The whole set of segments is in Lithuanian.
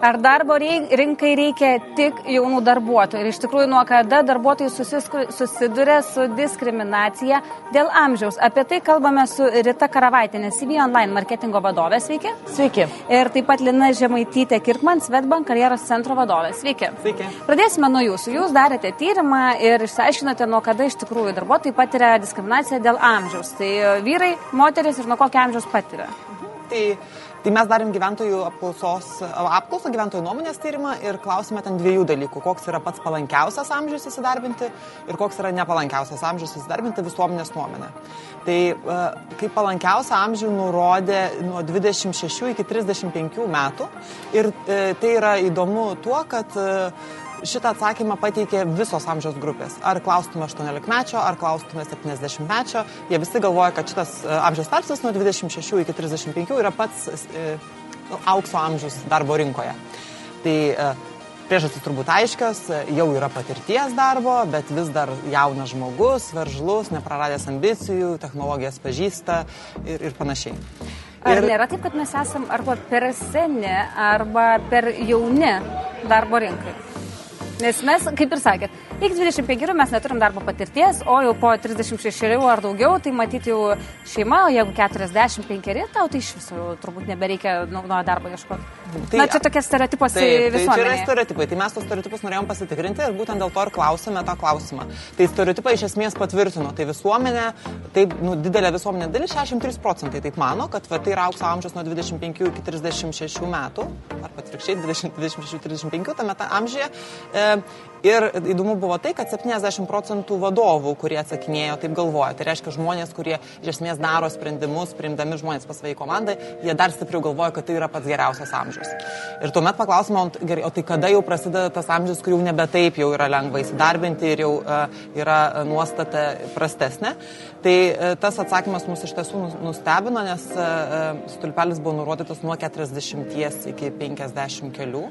Ar darbo rinkai reikia tik jaunų darbuotojų? Ir iš tikrųjų, nuo kada darbuotojai susiduria su diskriminacija dėl amžiaus? Apie tai kalbame su Rita Karavaitinė, CV Online marketingo vadovė. Sveiki. Sveiki. Ir taip pat Lina Žemaitytė Kirkman, Svetbank karjeros centro vadovė. Sveiki. Sveiki. Pradėsime nuo jūsų. Jūs darėte tyrimą ir išsiaiškinote, nuo kada iš tikrųjų darbuotojai patiria diskriminaciją dėl amžiaus. Tai vyrai, moteris ir nuo kokio amžiaus patiria. Tai Tai mes darėm gyventojų apklausos, apklausą, gyventojų nuomonės tyrimą ir klausime ten dviejų dalykų. Koks yra pats palankiausias amžius įsidarbinti ir koks yra nepalankiausias amžius įsidarbinti visuomenės nuomonę. Tai e, kaip palankiausią amžių nurodė nuo 26 iki 35 metų ir e, tai yra įdomu tuo, kad e, Šitą atsakymą pateikė visos amžiaus grupės. Ar klaustume 18-mečio, ar klaustume 70-mečio. Jie visi galvoja, kad šitas e, amžiaus tarpsnis nuo 26 iki 35 yra pats nu, aukso amžius darbo rinkoje. Tai e, priežastys turbūt aiškios, jau yra patirties darbo, bet vis dar jaunas žmogus, veržlus, nepraradęs ambicijų, technologijas pažįsta ir, ir panašiai. Ar ir... nėra taip, kad mes esam arba per seni, arba per jauni darbo rinkai? Nes mes, kaip ir sakėt, iki 25 mes neturim darbo patirties, o jau po 36 ar daugiau, tai matyti jau šeima, o jeigu 45, tau tai iš viso jau turbūt nebereikia nuo darbo ieškoti. Tai, Na, čia tokie stereotipas visuomenėje. Tai čia yra stereotipai, tai mes tos stereotipus norėjom pasitikrinti ir būtent dėl to ir klausėme tą klausimą. Tai stereotipai iš esmės patvirtino, tai visuomenė, taip, nu, didelė visuomenė dalis, 63 procentai taip mano, kad va, tai yra aukso amžius nuo 25 iki 36 metų, ar atvirkščiai 26-35 tame amžiuje. E, Ir įdomu buvo tai, kad 70 procentų vadovų, kurie atsakinėjo, taip galvoja. Tai reiškia žmonės, kurie iš esmės daro sprendimus, priimdami žmonės pas savo komandą, jie dar stipriau galvoja, kad tai yra pats geriausias amžius. Ir tuomet paklausime, o tai kada jau prasideda tas amžius, kur jau nebe taip jau yra lengva įsidarbinti ir jau uh, yra nuostata prastesnė. Tai uh, tas atsakymas mus iš tiesų nustebino, nes uh, stulpelis buvo nurodytas nuo 40 iki 50 kelių.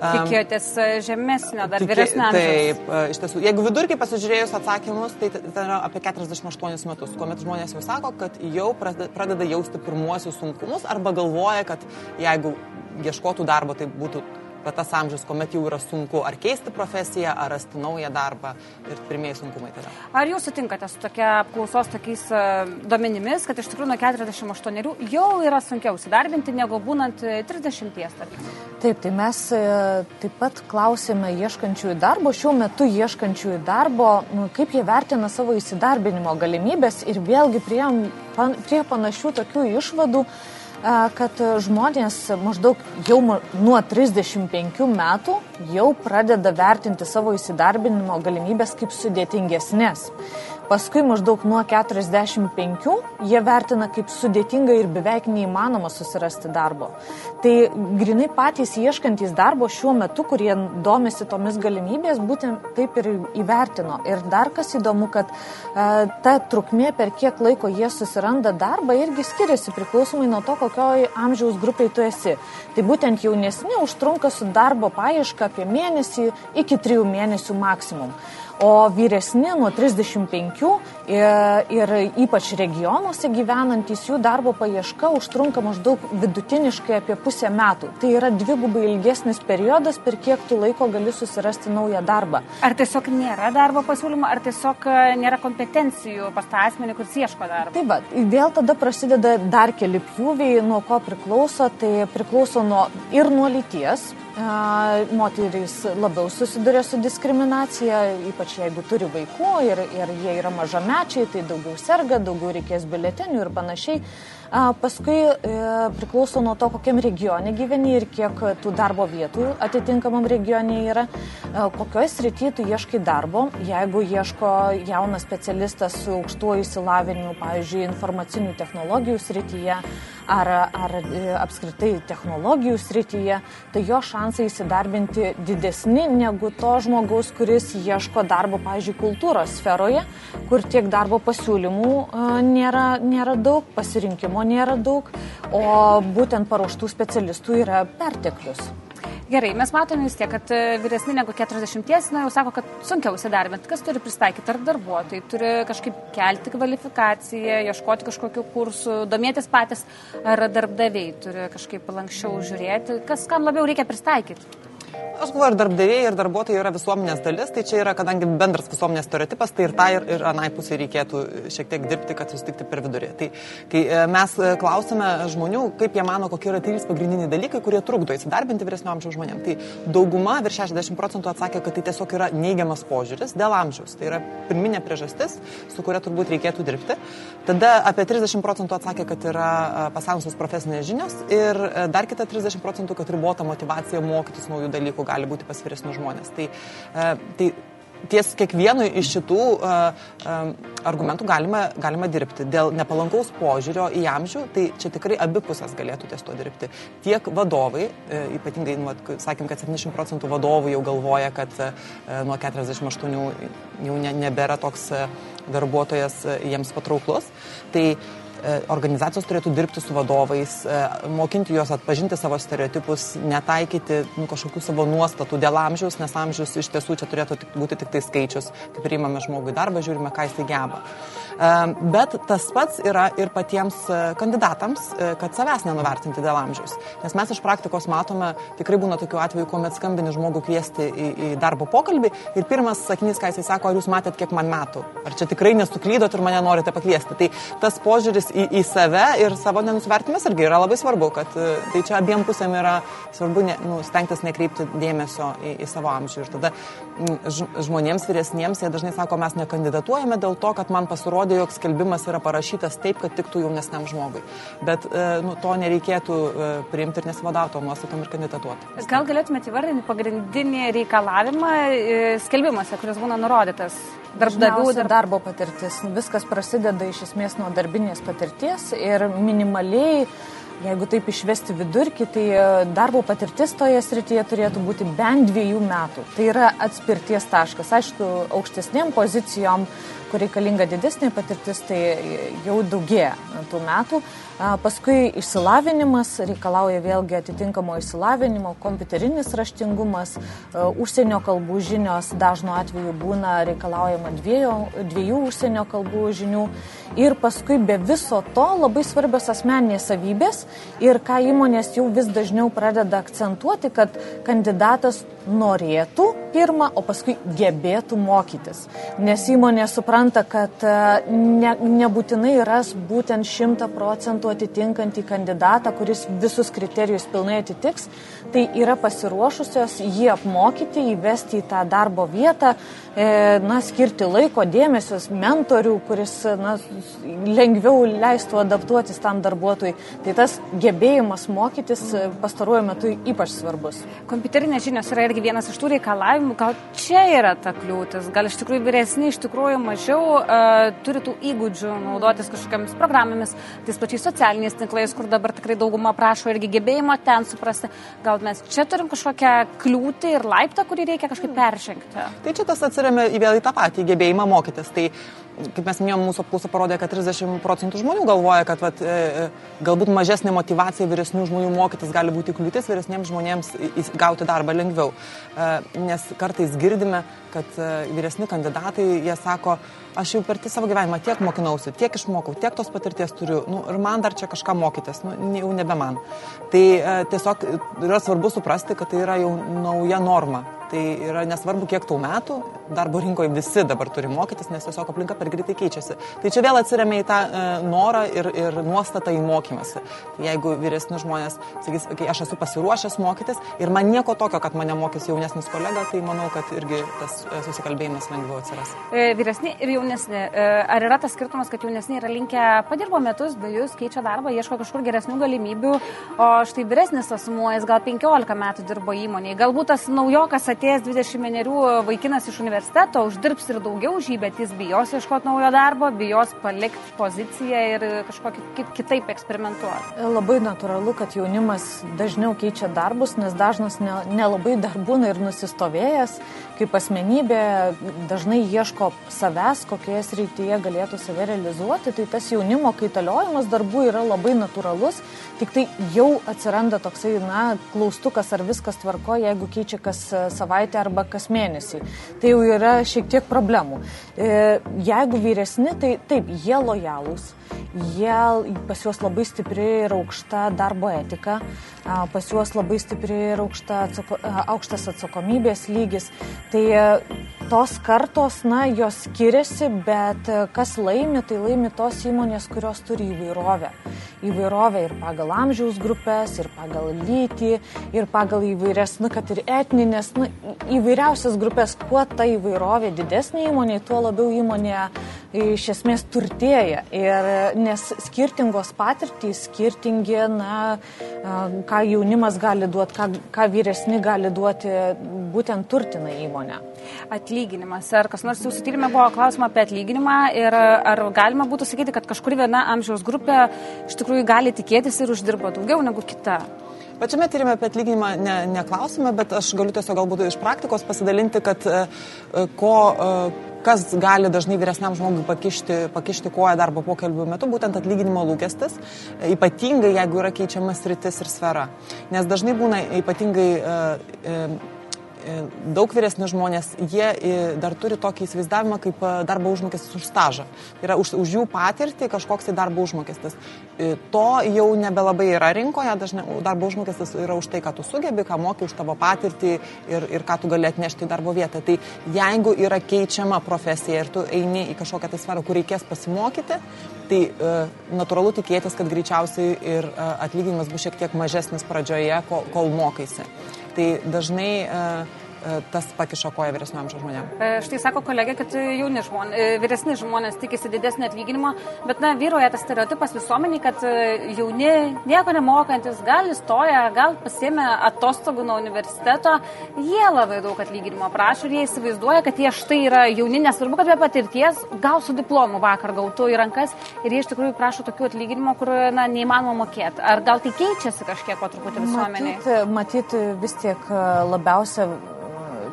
Tikėjotės žemesnio, dar vyresnio amžiaus. Taip, iš tiesų, jeigu vidurkį pasižiūrėjus atsakymus, tai tai yra apie 48 metus, kuomet žmonės jau sako, kad jau pradeda jausti pirmuosius sunkumus arba galvoja, kad jeigu ieškotų darbo, tai būtų bet tas amžius, kuomet jau yra sunku ar keisti profesiją, ar rasti naują darbą ir pirmieji sunkumai tada. Ar jūs sutinkate su tokia apklausos tokiais uh, duomenimis, kad iš tikrųjų nuo 48 jau yra sunkiau įsidarbinti negu būnant 30 e, tarkim? Taip, tai mes e, taip pat klausėme ieškančiųjų darbo, šiuo metu ieškančiųjų darbo, nu, kaip jie vertina savo įsidarbinimo galimybės ir vėlgi prie, prie panašių tokių išvadų kad žmonės maždaug jau nuo 35 metų jau pradeda vertinti savo įsidarbinimo galimybės kaip sudėtingesnės. Paskui maždaug nuo 45 jie vertina kaip sudėtinga ir beveik neįmanoma susirasti darbo. Tai grinai patys ieškantys darbo šiuo metu, kurie domisi tomis galimybės, būtent taip ir įvertino. Ir dar kas įdomu, kad e, ta trukmė, per kiek laiko jie susiranda darbą, irgi skiriasi priklausomai nuo to, kokioj amžiaus grupiai tu esi. Tai būtent jaunesni užtrunka su darbo paieška apie mėnesį iki trijų mėnesių maksimum o vyresni nuo 35 ir, ir ypač regionuose gyvenantys jų darbo paieška užtrunka maždaug vidutiniškai apie pusę metų. Tai yra dvigubai ilgesnis periodas, per kiek tu laiko gali susirasti naują darbą. Ar tiesiog nėra darbo pasiūlymo, ar tiesiog e, nėra kompetencijų pas tą asmenį, kuris ieško darbo? Taip, bet vėl tada prasideda dar keli pjūviai, nuo ko priklauso. Tai priklauso nuo, ir nuo lyties, moterys labiau susiduria su diskriminacija, ypač jeigu turi vaikų ir, ir jie yra mažamečiai, tai daugiau serga, daugiau reikės biletenių ir panašiai. Paskui e, priklauso nuo to, kokiam regione gyveni ir kiek tų darbo vietų atitinkamam regione yra, kokioje srityje tu ieškai darbo. Jeigu ieško jaunas specialistas su aukštuoju įsilavinimu, pavyzdžiui, informacinių technologijų srityje ar, ar e, apskritai technologijų srityje, tai jo šansai įsidarbinti didesni negu to žmogaus, kuris ieško darbo, pavyzdžiui, kultūros sferoje, kur tiek darbo pasiūlymų nėra, nėra daug, pasirinkimo nėra daug, o būtent paruoštų specialistų yra perteklius. Gerai, mes matome vis tiek, kad e, vyresni negu 40, na jau sako, kad sunkiau įsidarbinti. Kas turi pristaikyti? Ar darbuotojai turi kažkaip kelti kvalifikaciją, ieškoti kažkokių kursų, domėtis patys, ar darbdaviai turi kažkaip lankščiau žiūrėti, kas kam labiau reikia pristaikyti? Aš galvoju, ir darbdaviai, ir darbuotojai yra visuomenės dalis, tai čia yra, kadangi bendras visuomenės stereotipas, tai ir tai, ir, ir anai pusė reikėtų šiek tiek dirbti, kad susitikti per vidurį. Tai kai e, mes e, klausime žmonių, kaip jie mano, kokie yra trys pagrindiniai dalykai, kurie trukdo įsidarbinti vyresnio amžiaus žmonėms, tai dauguma, virš 60 procentų atsakė, kad tai tiesiog yra neigiamas požiūris dėl amžiaus. Tai yra pirminė priežastis, su kuria turbūt reikėtų dirbti. Tada apie 30 procentų atsakė, kad yra e, pasenusios profesinės žinios ir dar kita 30 procentų, kad ribota motivacija mokytis naujų dalykų gali būti pas vyresnius žmonės. Tai, e, tai ties kiekvienu iš šitų uh, um, argumentų galima, galima dirbti. Dėl nepalankaus požiūrio į amžių, tai čia tikrai abi pusės galėtų ties to dirbti. Tiek vadovai, ypatingai, nu, sakėm, kad 70 procentų vadovų jau galvoja, kad nuo 48 jau ne, nebėra toks darbuotojas jiems patrauklus. Tai E, organizacijos turėtų dirbti su vadovais, e, mokinti juos atpažinti savo stereotipus, netaikyti nu, kažkokių savo nuostatų dėl amžiaus, nes amžius iš tiesų čia turėtų tik, būti tik tai skaičius, kaip priimame žmogui darbą, žiūrime, ką jisai geba. E, bet tas pats yra ir patiems kandidatams, kad savęs nenuvertinti dėl amžiaus. Nes mes iš praktikos matome, tikrai būna tokių atvejų, kuomet skambini žmogų kviesti į, į darbo pokalbį ir pirmas sakinys, ką jisai sako, ar jūs matėt, kiek man metų, ar čia tikrai nesuklydot ir mane norite pakviesti. Tai tas požiūris į, į save ir savo nenusivertimas irgi yra labai svarbu, kad e, tai čia abiem pusėm yra svarbu ne, nu, stengtis nekreipti dėmesio į, į savo amžių. Ir tada žmonėms vyresniems jie dažnai sako, mes nekandidatuojame dėl to, kad man pasirodė, jog skelbimas yra parašytas taip, kad tiktų jaunesniam žmogui. Bet e, nu, to nereikėtų e, priimti ir nesivadauti nuostatom ir kandidatuoti. Gal galėtumėte įvardinti pagrindinį reikalavimą skelbimuose, kuris būna nurodytas? Darbdavių dar... darbo patirtis. Viskas prasideda iš esmės nuo darbinės patirties ir minimaliai, jeigu taip išvesti vidurkį, tai e, darbo patirtis toje srityje turėtų būti bent dviejų metų. Tai yra atspirties taškas. Aišku, aukštesniem pozicijom, kur reikalinga didesnė patirtis, tai jau daugėja tų metų. Paskui išsilavinimas reikalauja vėlgi atitinkamo išsilavinimo, kompiuterinis raštingumas, užsienio kalbų žinios dažnu atveju būna reikalaujama dviejų, dviejų užsienio kalbų žinių. Ir paskui be viso to labai svarbios asmeninės savybės ir ką įmonės jau vis dažniau pradeda akcentuoti, kad kandidatas norėtų pirmą, o paskui gebėtų mokytis. Nes įmonė supranta, kad ne, nebūtinai ras būtent šimta procentų metų atitinkantį kandidatą, kuris visus kriterijus pilnai atitiks, tai yra pasiruošusios jį apmokyti, įvesti į tą darbo vietą, e, na, skirti laiko, dėmesios, mentorių, kuris na, lengviau leistų adaptuotis tam darbuotojui. Tai tas gebėjimas mokytis pastaruoju metu ypač svarbus. Kompiuterinės žinios yra irgi vienas iš tų reikalavimų, gal čia yra ta kliūtis, gal iš tikrųjų vyresni iš tikrųjų mažiau uh, turi tų įgūdžių naudotis kažkokiamis programomis, tais pačiais socialiniais tinklais, kur dabar tikrai dauguma prašo irgi gebėjimo ten suprasti. Gal mes čia turim kažkokią kliūtį ir laiptą, kurį reikia kažkaip peržengti. Tai čia tas atsiriame į vėl į tą patį gebėjimą mokytis. Tai kaip mes minėjom, mūsų apklausa parodė, kad 30 procentų žmonių galvoja, kad vat, e, e, galbūt mažesnė motivacija vyresnių žmonių mokytis gali būti kliūtis vyresniems žmonėms gauti darbą lengviau. E, nes kartais girdime, kad vyresni kandidatai, jie sako, aš jau per savo gyvenimą tiek mokinausi, tiek išmokau, tiek tos patirties turiu, nu, ir man dar čia kažką mokytis, nu, jau nebe man. Tai tiesiog yra svarbu suprasti, kad tai yra jau nauja norma. Tai yra nesvarbu, kiek tau metų, darbo rinkoje visi dabar turi mokytis, nes tiesiog aplinka per greitai keičiasi. Tai čia vėl atsiriamė į tą e, norą ir, ir nuostatą į mokymasi. Tai jeigu vyresni žmonės sakys, kai aš esu pasiruošęs mokytis ir man nieko tokio, kad mane mokys jaunesnis kolega, tai manau, kad irgi tas e, susikalbėjimas lengviau atsiras. E, vyresni ir jaunesni. E, ar yra tas skirtumas, kad jaunesni yra linkę padirbo metus, dviejus, keičia darbą, ieško kažkur geresnių galimybių, o štai vyresnis asmuo, jis gal 15 metų dirbo įmonėje, galbūt tas naujokas atėjęs 20 menerių vaikinas iš universiteto universiteto, uždirbs ir daugiau už jį, bet jis bijos ieškoti naujo darbo, bijos palikti poziciją ir kažkokį kitaip eksperimentuoti. Labai natūralu, kad jaunimas dažniau keičia darbus, nes dažnas nelabai ne dar būna ir nusistovėjęs kaip asmenybė, dažnai ieško savęs, kokioje srityje galėtų save realizuoti, tai tas jaunimo kaitaliojimas darbų yra labai natūralus, tik tai jau atsiranda toksai, na, klaustukas, ar viskas tvarko, jeigu keičia kas savaitę arba kas mėnesį. Tai jau yra šiek tiek problemų. E, jeigu vyresni, tai taip, jie lojalūs, jie, pas juos labai stipri ir aukšta darbo etika, pas juos labai stipri ir aukšta atsako, aukštas atsakomybės lygis. Tai tos kartos, na, jos skiriasi, bet kas laimi, tai laimi tos įmonės, kurios turi įvairovę. Įvairovę ir pagal amžiaus grupės, ir pagal lytį, ir pagal įvairias, na, kad ir etninės, na, įvairiausias grupės. Kuo ta įvairovė didesnė įmonė, tuo labiau įmonė iš esmės turtėja. Ir nes skirtingos patirtys, skirtingi, na, ką jaunimas gali duoti, ką, ką vyresni gali duoti, būtent turtina įmonę. Atlyginimas. Ar kas nors jūsų tyrimė buvo klausima apie atlyginimą ir ar galima būtų sakyti, kad kažkuri viena amžiaus grupė iš tikrųjų gali tikėtis ir uždirba daugiau negu kita? Pačiame tyrimė apie atlyginimą ne, neklausime, bet aš galiu tiesiog galbūt iš praktikos pasidalinti, kad e, ko e, kas gali dažnai vyresniam žmogui pakišti, pakišti koją darbo pokalbių metu, būtent atlyginimo lūkestis, e, ypatingai jeigu yra keičiamas rytis ir sfera. Nes dažnai būna ypatingai E, daug vyresni žmonės, jie e, dar turi tokį įsivaizdavimą kaip e, darbo užmokestis už stažą. Tai yra už, už jų patirtį kažkoks tai darbo užmokestis. To jau nebelabai yra rinkoje, dažnai darbo užmokestis yra už tai, ką tu sugebi, ką moki už tavo patirtį ir, ir ką tu gali atnešti į darbo vietą. Tai jeigu yra keičiama profesija ir tu eini į kažkokią tai sferą, kur reikės pasimokyti, tai e, natūralu tikėtis, kad greičiausiai ir e, atlyginimas bus šiek tiek mažesnis pradžioje, kol, kol mokaisi. Tai dažnai uh, E, tas pakiša koją vyresnio amžiaus žmonėms. E, štai sako kolegė, kad jauni žmonės, e, vyresni žmonės tikisi didesnį atlyginimą, bet na, vyroja tas stereotipas visuomeniai, kad jauni nieko nemokantis, gal įstoja, gal pasėmė atostogų nuo universiteto, jie labai daug atlyginimo prašo ir jie įsivaizduoja, kad jie štai yra jauni, nesvarbu, kad be patirties, gal su diplomu vakar gautų į rankas ir jie iš tikrųjų prašo tokių atlyginimų, kur na, neįmanoma mokėti. Ar gal tai keičiasi kažkiek po truputį visuomeniai? Matyt, matyt vis tiek labiausia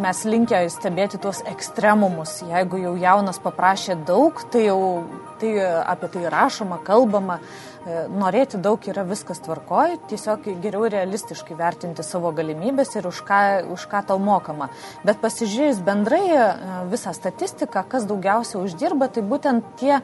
mes linkę stebėti tuos ekstremumus. Jeigu jau jaunas paprašė daug, tai jau tai apie tai rašoma, kalbama. E, norėti daug yra viskas tvarkoj, tiesiog geriau realistiškai vertinti savo galimybės ir už ką, už ką tau mokama. Bet pasižiūrėjus bendrai e, visą statistiką, kas daugiausia uždirba, tai būtent tie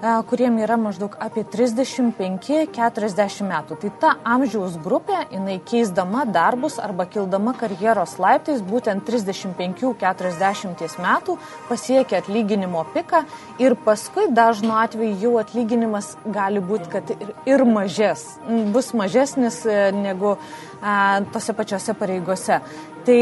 kuriem yra maždaug apie 35-40 metų. Tai ta amžiaus grupė, jinai keisdama darbus arba kildama karjeros laiptais, būtent 35-40 metų pasiekia atlyginimo piką ir paskui dažnu atveju jau atlyginimas gali būti, kad ir, ir mažes, bus mažesnis e, negu a, tose pačiose pareigose. Tai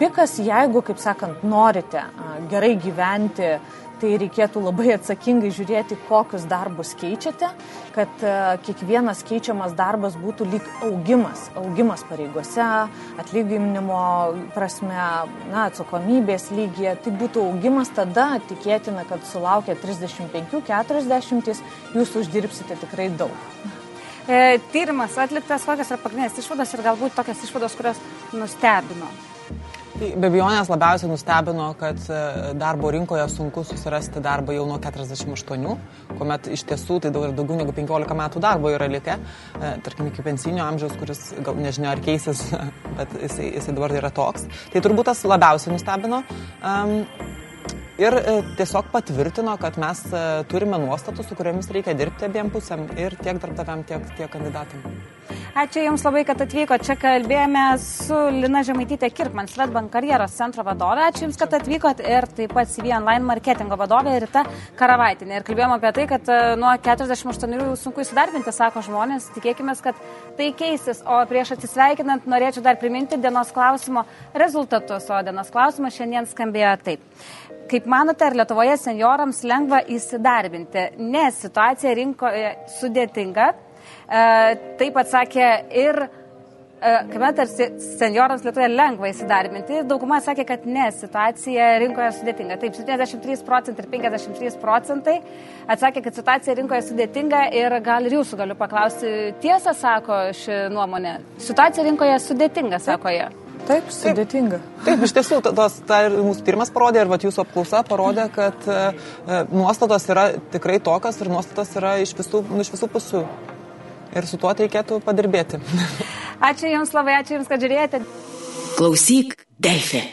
pikas, jeigu, kaip sakant, norite a, gerai gyventi, tai reikėtų labai atsakingai žiūrėti, kokius darbus keičiate, kad e, kiekvienas keičiamas darbas būtų lyg augimas, augimas pareigose, atlyginimo prasme, na, atsakomybės lygyje. Tai būtų augimas tada, tikėtina, kad sulaukę 35-40 jūs uždirbsite tikrai daug. E, tyrimas atliktas, kokios yra pagrindinės išvados ir galbūt tokias išvados, kurios nustebino. Tai be abejonės labiausiai nustebino, kad e, darbo rinkoje sunku susirasti darbą jau nuo 48, kuomet iš tiesų tai daug, daugiau negu 15 metų darbo yra likę, e, tarkim iki pensinio amžiaus, kuris gal nežinia ar keisis, bet jisai, jisai dabar yra toks. Tai turbūt tas labiausiai nustebino. Um, ir e, tiesiog patvirtino, kad mes turime nuostatus, su kuriamis reikia dirbti abiem pusėm ir tiek darbdaviam, tiek, tiek kandidatam. Ačiū Jums labai, kad atvyko. Čia kalbėjome su Lina Žemaitytė Kirkman, Svetbank karjeros centro vadovė. Ačiū Jums, kad atvykot ir taip pat CV online marketingo vadovė Rita Karavaitinė. Ir kalbėjome apie tai, kad e, nuo 48 sunku įsidarbinti, sako žmonės. Tikėkime, kad tai keisis. O prieš atsisveikinant norėčiau dar priminti dienos klausimo rezultatus. O dienos klausimas šiandien skambėjo taip. Kaip manote, ar Lietuvoje seniorams lengva įsidarbinti? Nes situacija rinkoje sudėtinga, E, taip atsakė ir kuomet tarsi senjorams Lietuvoje lengva įsidarbinti. Dauguma sakė, kad ne, situacija rinkoje sudėtinga. Taip, 73 procentai ir 53 procentai atsakė, kad situacija rinkoje sudėtinga ir gal ir jūsų galiu paklausti, tiesą sako ši nuomonė. Situacija rinkoje sudėtinga, sako jie. Taip, sudėtinga. Taip, taip iš tiesų, tos, ta ir mūsų pirmas parodė ir vat, jūsų apklausa parodė, kad e, nuostatos yra tikrai tokios ir nuostatos yra iš visų, nu, iš visų pusių. Ir su tuo reikėtų padirbėti. Ačiū Jums labai, ačiū Jums, kad žiūrėjote. Klausyk, Delfi.